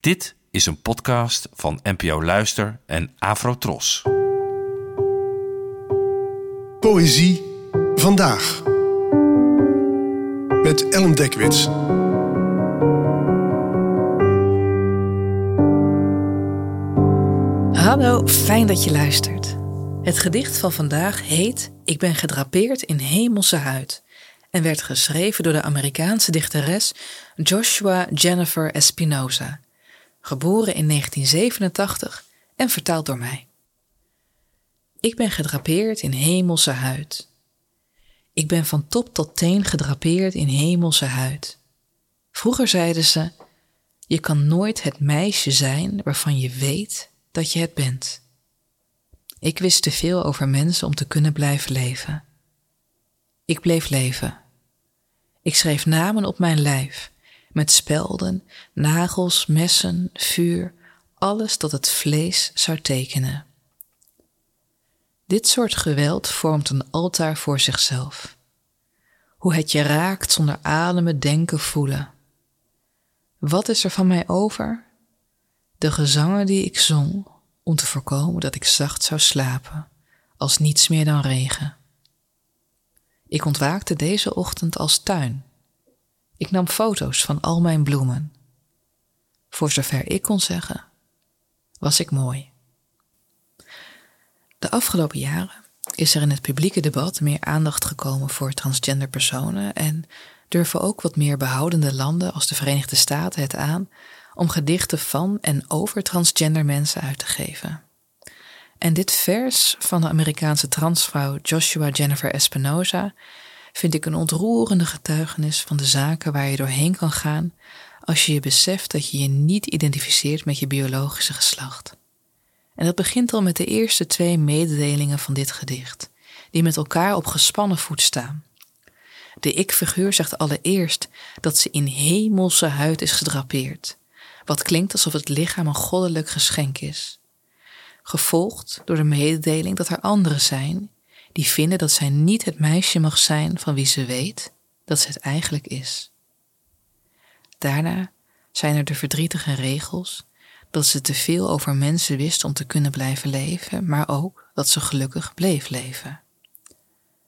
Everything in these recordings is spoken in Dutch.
Dit is een podcast van NPO Luister en Afrotros. Poëzie vandaag. Met Ellen Dekwits. Hallo, fijn dat je luistert. Het gedicht van vandaag heet Ik ben gedrapeerd in hemelse huid en werd geschreven door de Amerikaanse dichteres Joshua Jennifer Espinosa, geboren in 1987 en vertaald door mij. Ik ben gedrapeerd in hemelse huid. Ik ben van top tot teen gedrapeerd in hemelse huid. Vroeger zeiden ze: Je kan nooit het meisje zijn waarvan je weet dat je het bent. Ik wist te veel over mensen om te kunnen blijven leven. Ik bleef leven. Ik schreef namen op mijn lijf, met spelden, nagels, messen, vuur, alles dat het vlees zou tekenen. Dit soort geweld vormt een altaar voor zichzelf. Hoe het je raakt zonder ademen, denken, voelen. Wat is er van mij over? De gezangen die ik zong om te voorkomen dat ik zacht zou slapen, als niets meer dan regen. Ik ontwaakte deze ochtend als tuin. Ik nam foto's van al mijn bloemen. Voor zover ik kon zeggen, was ik mooi. De afgelopen jaren is er in het publieke debat meer aandacht gekomen voor transgender personen en durven ook wat meer behoudende landen als de Verenigde Staten het aan om gedichten van en over transgender mensen uit te geven. En dit vers van de Amerikaanse transvrouw Joshua Jennifer Espinosa vind ik een ontroerende getuigenis van de zaken waar je doorheen kan gaan als je je beseft dat je je niet identificeert met je biologische geslacht. En dat begint al met de eerste twee mededelingen van dit gedicht, die met elkaar op gespannen voet staan. De ik-figuur zegt allereerst dat ze in hemelse huid is gedrapeerd, wat klinkt alsof het lichaam een goddelijk geschenk is. Gevolgd door de mededeling dat er anderen zijn die vinden dat zij niet het meisje mag zijn van wie ze weet dat ze het eigenlijk is. Daarna zijn er de verdrietige regels dat ze te veel over mensen wist om te kunnen blijven leven, maar ook dat ze gelukkig bleef leven.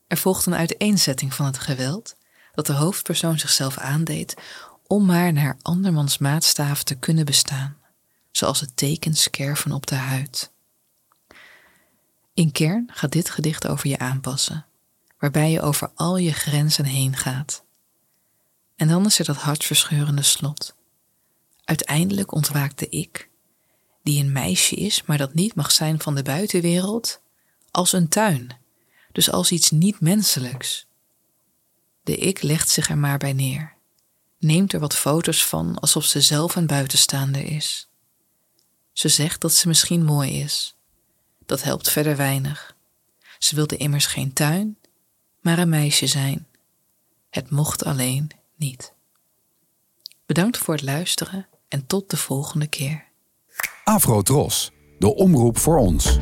Er volgt een uiteenzetting van het geweld dat de hoofdpersoon zichzelf aandeed om maar naar andermans maatstaaf te kunnen bestaan, zoals het tekens kerven op de huid. In kern gaat dit gedicht over je aanpassen, waarbij je over al je grenzen heen gaat. En dan is er dat hartverscheurende slot. Uiteindelijk ontwaakt de ik, die een meisje is, maar dat niet mag zijn van de buitenwereld, als een tuin, dus als iets niet menselijks. De ik legt zich er maar bij neer, neemt er wat foto's van alsof ze zelf een buitenstaander is. Ze zegt dat ze misschien mooi is, dat helpt verder weinig. Ze wilde immers geen tuin, maar een meisje zijn. Het mocht alleen niet. Bedankt voor het luisteren en tot de volgende keer. Afro Tros, de omroep voor ons.